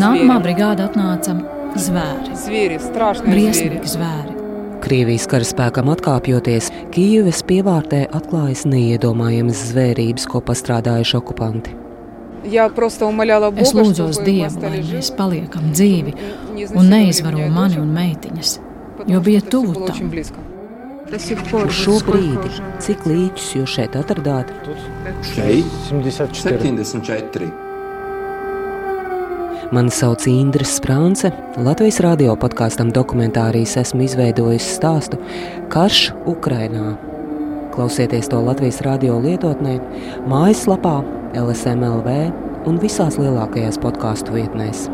Nākamā brigāde atnāca zvēri. Zvieri, Briesmīgi zvēri. Krievijas karaspēkam atkāpjoties, Kīivas pievārtē atklājas neiedomājamas zvērības, ko pastrādājuši okupanti. Es lūdzu Dievu, lai mēs paliekam dzīvi un neizvaro mani un meitiņas, jo bija tuvu tam. Uz šo brīdi, cik līķus jūs šeit atradāt? Šeit 74. 74. Mani sauc Indra Sprānce. Latvijas radio podkāstam dokumentārijas esmu izveidojusi stāstu Karš Ukrainā. Klausieties to Latvijas radio lietotnē, mājaslapā, LSMLV un visās lielākajās podkāstu vietnēs.